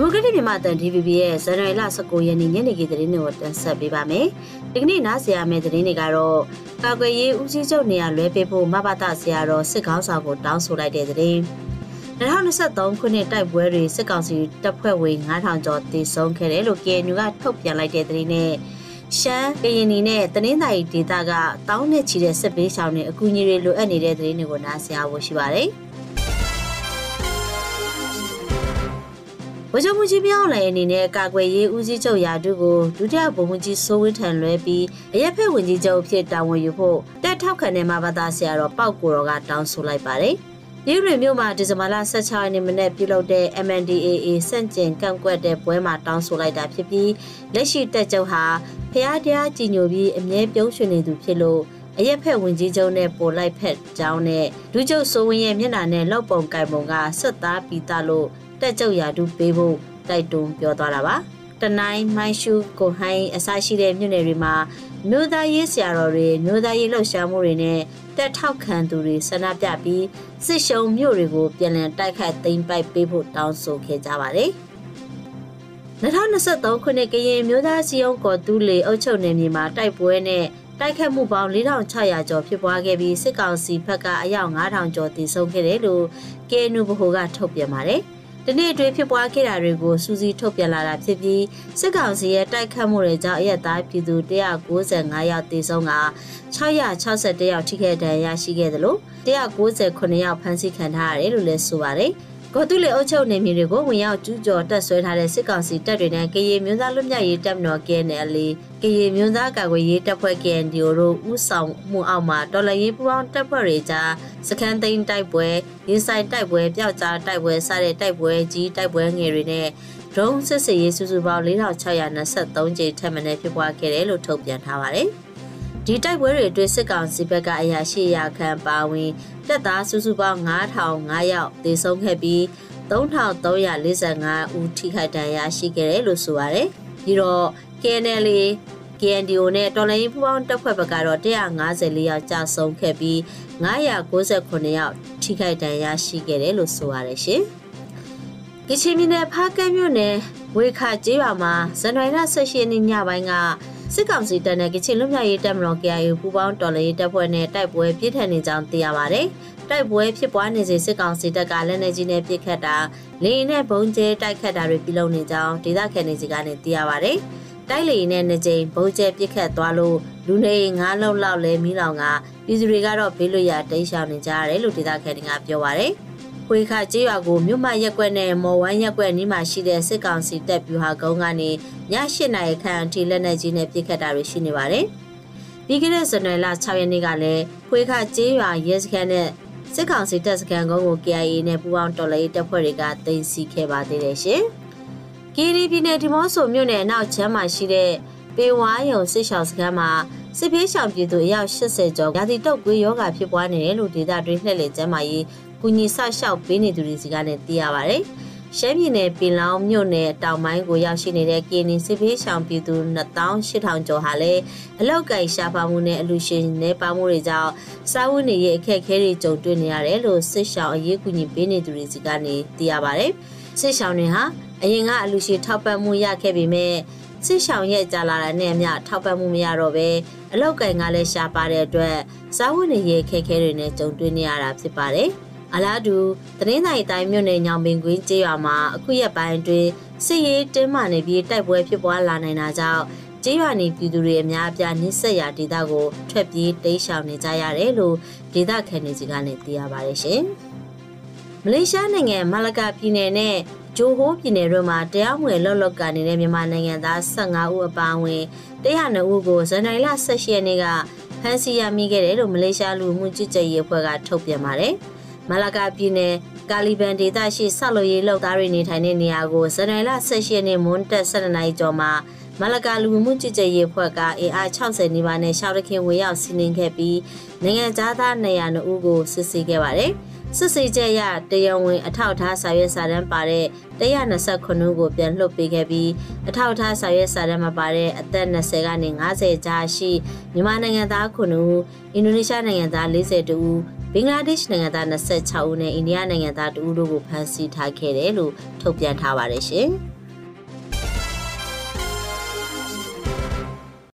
ဒီမိုကရက်တစ်မြန်မာတန် DVB ရဲ့ဇန်နဝါရီလ19ရက်နေ့ညနေခင်းသတင်းတွေကိုတင်ဆက်ပေးပါမယ်။ဒီကနေ့နားဆရာမယ့်သတင်းတွေကတော့ကာကွယ်ရေးဦးစီးချုပ်နေရာလွဲပေးဖို့မဘာတာဆရာတော်စစ်ကောင်းဆောင်ကိုတောင်းဆိုလိုက်တဲ့သတင်း။2023ခုနှစ်တိုက်ပွဲတွေစစ်ကောင်စီတပ်ဖွဲ့ဝင်9000ကျော်တည်ဆုံးခဲ့တယ်လို့ KNU ကထုတ်ပြန်လိုက်တဲ့သတင်းနဲ့ရှမ်းကရင်နီနဲ့တနင်္သာရီဒေသကတောင်းနဲ့ချီတဲ့စစ်ပေးဆောင်တွေအကူအညီတွေလိုအပ်နေတဲ့သတင်းတွေကိုနားဆင်အောင်ရှိပါတယ်။ ဝကြမှုကြီးပြောင်းလည်းအနေနဲ့ကာကွယ်ရေးဦးစီးချုပ်ရာထူးကိုဒုတိယဗိုလ်မှူးကြီးစိုးဝင်းထံလွှဲပြီးအရက်ဖက်ဝင်ကြီးချုပ်ဖြစ်တာဝန်ယူဖို့တက်ထောက်ခံတဲ့မဘာသာဆရာတော်ပောက်ကိုတော်ကတောင်းဆိုလိုက်ပါတယ်။ပြည်တွင်မြို့မှာဒီဇင်ဘာလ16ရက်နေ့မနေ့ပြုလုပ်တဲ့ MNDAA စန့်ကျင်ကန့်ကွက်တဲ့ပွဲမှာတောင်းဆိုလိုက်တာဖြစ်ပြီးလက်ရှိတက်ချုပ်ဟာဖျားတရားကြည်ညိုပြီးအမြဲပြုံးရွှင်နေသူဖြစ်လို့အရက်ဖက်ဝင်ကြီးချုပ်နဲ့ပိုလိုက်ဖက်ကျောင်းနဲ့ဒုချုပ်စိုးဝင်းရဲ့မျက်နှာနဲ့လောက်ပုံကိုင်ပုံကဆက်သားပြီးသားလို့ တက်ကြုတ်ရာတူပေးဖို့တိုက်တွန်းပြောသွားတာပါတနိုင်းမိုင်းရှူကိုဟိုင်းအစရှိတဲ့မြို့နယ်တွေမှာမြို့သားရေးဆရာတော်တွေမြို့သားရေးလှုပ်ရှားမှုတွေနဲ့တက်ထောက်ခံသူတွေဆန္ဒပြပြီးစစ်ရှုံမြို့တွေကိုပြန်လည်တိုက်ခတ်သိမ်းပိုက်ပေးဖို့တောင်းဆိုခဲ့ကြပါတယ်2023ခုနှစ်ကရင်မျိုးသားစီယုံကော်တူးလေအုပ်ချုပ်နယ်မြေမှာတိုက်ပွဲနဲ့တိုက်ခတ်မှုပေါင်း4600ကျော်ဖြစ်ပွားခဲ့ပြီးစစ်ကောင်စီဘက်ကအယောက်9000ကျော်တည်ဆုံခဲ့တယ်လို့ KNU ဗဟိုကထုတ်ပြန်ပါတယ်။ ဒီနေ့အတွင်းဖြစ်ပွားခဲ့တာတွေကိုစူးစီးထုတ်ပြန်လာတာဖြစ်ပြီးစစ်ကောင်စီရဲ့တိုက်ခတ်မှုတွေကြောင့်အရက်သားပြည်သူ195ယောက်သေဆုံးက661ယောက်ထိခိုက်ဒဏ်ရာရှိခဲ့တယ်လို့198ယောက်ဖမ်းဆီးခံထားရတယ်လို့လည်းဆိုပါတယ်။ ကော်တူလေအုပ်ချုပ်နေမြေတွေကိုဝင်ရောက်ကျူးကျော်တက်ဆွဲထားတဲ့စစ်ကောင်စီတပ်တွေနဲ့ကရင်မျိုးသားလွတ်မြောက်ရေးတပ်မတော် KNL ကရင်မျိုးသားကာကွယ်ရေးတပ်ဖွဲ့ KNDO တို့ဥဆောင်မှုအောက်မှာတော်လှန်ရေးပူးပေါင်းတပ်ဖွဲ့တွေကြားစခန်းသိမ်းတိုက်ပွဲ၊ရေးဆိုင်တိုက်ပွဲ၊ပျောက်ကြားတိုက်ပွဲစတဲ့တိုက်ပွဲကြီးတိုက်ပွဲငယ်တွေနဲ့ဒရုန်းစစ်စေးရေးစုစုပေါင်း4623ကြိမ်ထပ်မံဖြစ်ပွားခဲ့တယ်လို့ထုတ်ပြန်ထားပါတယ်။ ဒီတိုက်ပွဲတွေအတွင်းစစ်ကောင်စီဘက်ကအရာရှိရာခံပါဝင်တပ်သားစုစုပေါင်း9005ယောက်သေဆုံးခဲ့ပြီး3345ဦးထိခိုက်ဒဏ်ရာရှိခဲ့တယ်လို့ဆိုပါတယ်။ပြီးတော့ KNL KNDO နဲ့တော်လိုင်းပူပေါင်းတပ်ဖွဲ့ဘက်ကတော့154ယောက်ကြာဆုံးခဲ့ပြီး998ယောက်ထိခိုက်ဒဏ်ရာရှိခဲ့တယ်လို့ဆိုရတယ်ရှင်။ကချင်ပြည်နယ်ဖားကတ်မြို့နယ်ဝေခါကျေးရွာမှာဇန်နဝါရီလ18ရက်နေ့ညပိုင်းက စစ်ကောင်စီတပ်နဲ့ကချင်လူမျိုးရေးတပ်မတော် KIA ပူးပေါင်းတော်လှန်ရေးတပ်ဖွဲ့နဲ့တိုက်ပွဲပြင်းထန်နေကြောင်းသိရပါတယ်။တိုက်ပွဲဖြစ်ပွားနေစဉ်စစ်ကောင်စီတပ်ကလက်နက်ကြီးနဲ့ပစ်ခတ်တာလေယာဉ်နဲ့ဘုံကျဲတိုက်ခတ်တာတွေပြုလုပ်နေကြောင်းဒေသခံတွေစီကနေသိရပါတယ်။တိုက်လေယာဉ်နဲ့နှစ်ကြိမ်ဘုံကျဲပစ်ခတ်သွားလို့လူနေငါးလုံးလောက်လဲမီးလောင်ကပြည်သူတွေကတော့ဘေးလွတ်ရာတိမ်းရှောင်နေကြရတယ်လို့ဒေသခံတွေကပြောပါတယ်။ ခွေခါကျေးရွာကိုမြို့မရက်ကွက်နဲ့မော်ဝိုင်းရက်ကွက်နီးမှာရှိတဲ့စစ်ကောင်စီတပ်ဗျူဟာကုန်းကနေည၈နာရီခန့်အထိလက်နက်ကြီးနဲ့ပစ်ခတ်တာတွေရှိနေပါတယ်။ပြီးခဲ့တဲ့ဇန်နဝါရီလ6ရက်နေ့ကလည်းခွေခါကျေးရွာရဲစခန်းနဲ့စစ်ကောင်စီတပ်စခန်းကုန်းကို KIA နဲ့ပူးပေါင်းတော်လှန်ရေးတပ်ဖွဲ့တွေကတင်စီခဲ့ပါသေးတယ်ရှင်။ကီရီပြည်နယ်ဒီမော့ဆိုမြို့နယ်အနောက်ချမ်းမှာရှိတဲ့ပေဝါယုံစစ်ရှောင်းစခန်းမှာစစ်ပြေးရှောင်ပြည်သူအယောက်80ကျော်ရာသီတုပ်ကွေးယောဂဖြစ်ပွားနေတယ်လို့ဒေသတွင်းလှည့်လည်ကျမ်းမာရေး ကူညီဆရှောက်ပေးနေသူတွေစီကနေသိရပါဗျ။ရှမ်းပြည်နယ်ပင်လောင်းမြို့နယ်တောင်ပိုင်းကိုရောက်ရှိနေတဲ့ကင်းနီစစ်ဖေးရှောင်ပြည်သူ2800ကျော်ဟာလည်းအလောက်ကိုင်ရှားပါမှုနဲ့အလူရှင်နေပါမှုတွေကြောင့်စားဝတ်နေရေးအခက်အခဲတွေကြုံတွေ့နေရတယ်လို့စစ်ရှောင်အရေးကူညီပေးနေသူတွေစီကနေသိရပါဗျ။စစ်ရှောင်တွေဟာအရင်ကအလူရှင်ထောက်ပံ့မှုရခဲ့ပေမဲ့စစ်ရှောင်ရဲ့ကြာလာတဲ့နဲ့အမျှထောက်ပံ့မှုမရတော့ပဲအလောက်ကင်ကလည်းရှားပါတဲ့အတွက်စားဝတ်နေရေးခက်ခဲတွေနဲ့ကြုံတွေ့နေရတာဖြစ်ပါတယ်။ အလားတူသတင်းနိုင်တိုင်းမြို့နယ်ညောင်ပင်ကွင်းကျေးရွာမှာအခုရက်ပိုင်းအတွင်းစစ်ရေးတင်းမာနေပြီးတိုက်ပွဲဖြစ်ပွားလာနိုင်တာကြောင့်ကျေးရွာနေပြည်သူတွေအများအပြားနှိစက်ရာဒေသကိုထွက်ပြေးတိမ်းရှောင်နေကြရတယ်လို့ဒေသခံတွေကြီးကလည်းသိရပါတယ်ရှင်။မလေးရှားနိုင်ငံမလကာပြည်နယ်နဲ့ဂျိုဟိုးပြည်နယ်တို့မှာတရားမဝင်လော့လော့ကနေတဲ့မြန်မာနိုင်ငံသား15ဦးအပါအဝင်102ဦးကိုဇန်နဝါရီလ18ရက်နေ့ကဖမ်းဆီးရမိခဲ့တယ်လို့မလေးရှားလူမှုကြီးကြပ်ရေးအဖွဲ့ကထုတ်ပြန်ပါတယ်။ မလာကာပြည်နယ်ကာလီဘန်ဒေသရှိဆောက်လုပ်ရေးလုပ်သားတွေနေထိုင်တဲ့နေရာကိုဇန်နဝါရီလ18ရက်နေ့မွန်းတက်12နာရီကျော်မှာမလကာလူမှုကြည်ကြည်ရေးဖွဲ့ကအင်အား60နီးပါးနဲ့ရှောက်တခင်ဝေရောက်စီးနင်းခဲ့ပြီးနိုင်ငံသားသား200ဦးကိုစစ်ဆေးခဲ့ပါတယ်။စစ်ဆေးချက်ရတရားဝင်အထောက်ထားစာရွက်စာတမ်းပါတဲ့129ဦးကိုပြန်လွှတ်ပေးခဲ့ပြီးအထောက်ထားစာရွက်စာတမ်းမပါတဲ့အသက်20ကနေ90ကြားရှိမြန်မာနိုင်ငံသား9ဦးအင်ဒိုနီးရှားနိုင်ငံသား42ဦး ဘင်္ဂလားဒေ့ရှ်နိုင်ငံသား26ဦးနဲ့အိန္ဒိယနိုင်ငံသား2ဦးတို့ကိုဖမ်းဆီးထားခဲ့တယ်လို့ထုတ်ပြန်ထားပါတယ်ရှင်။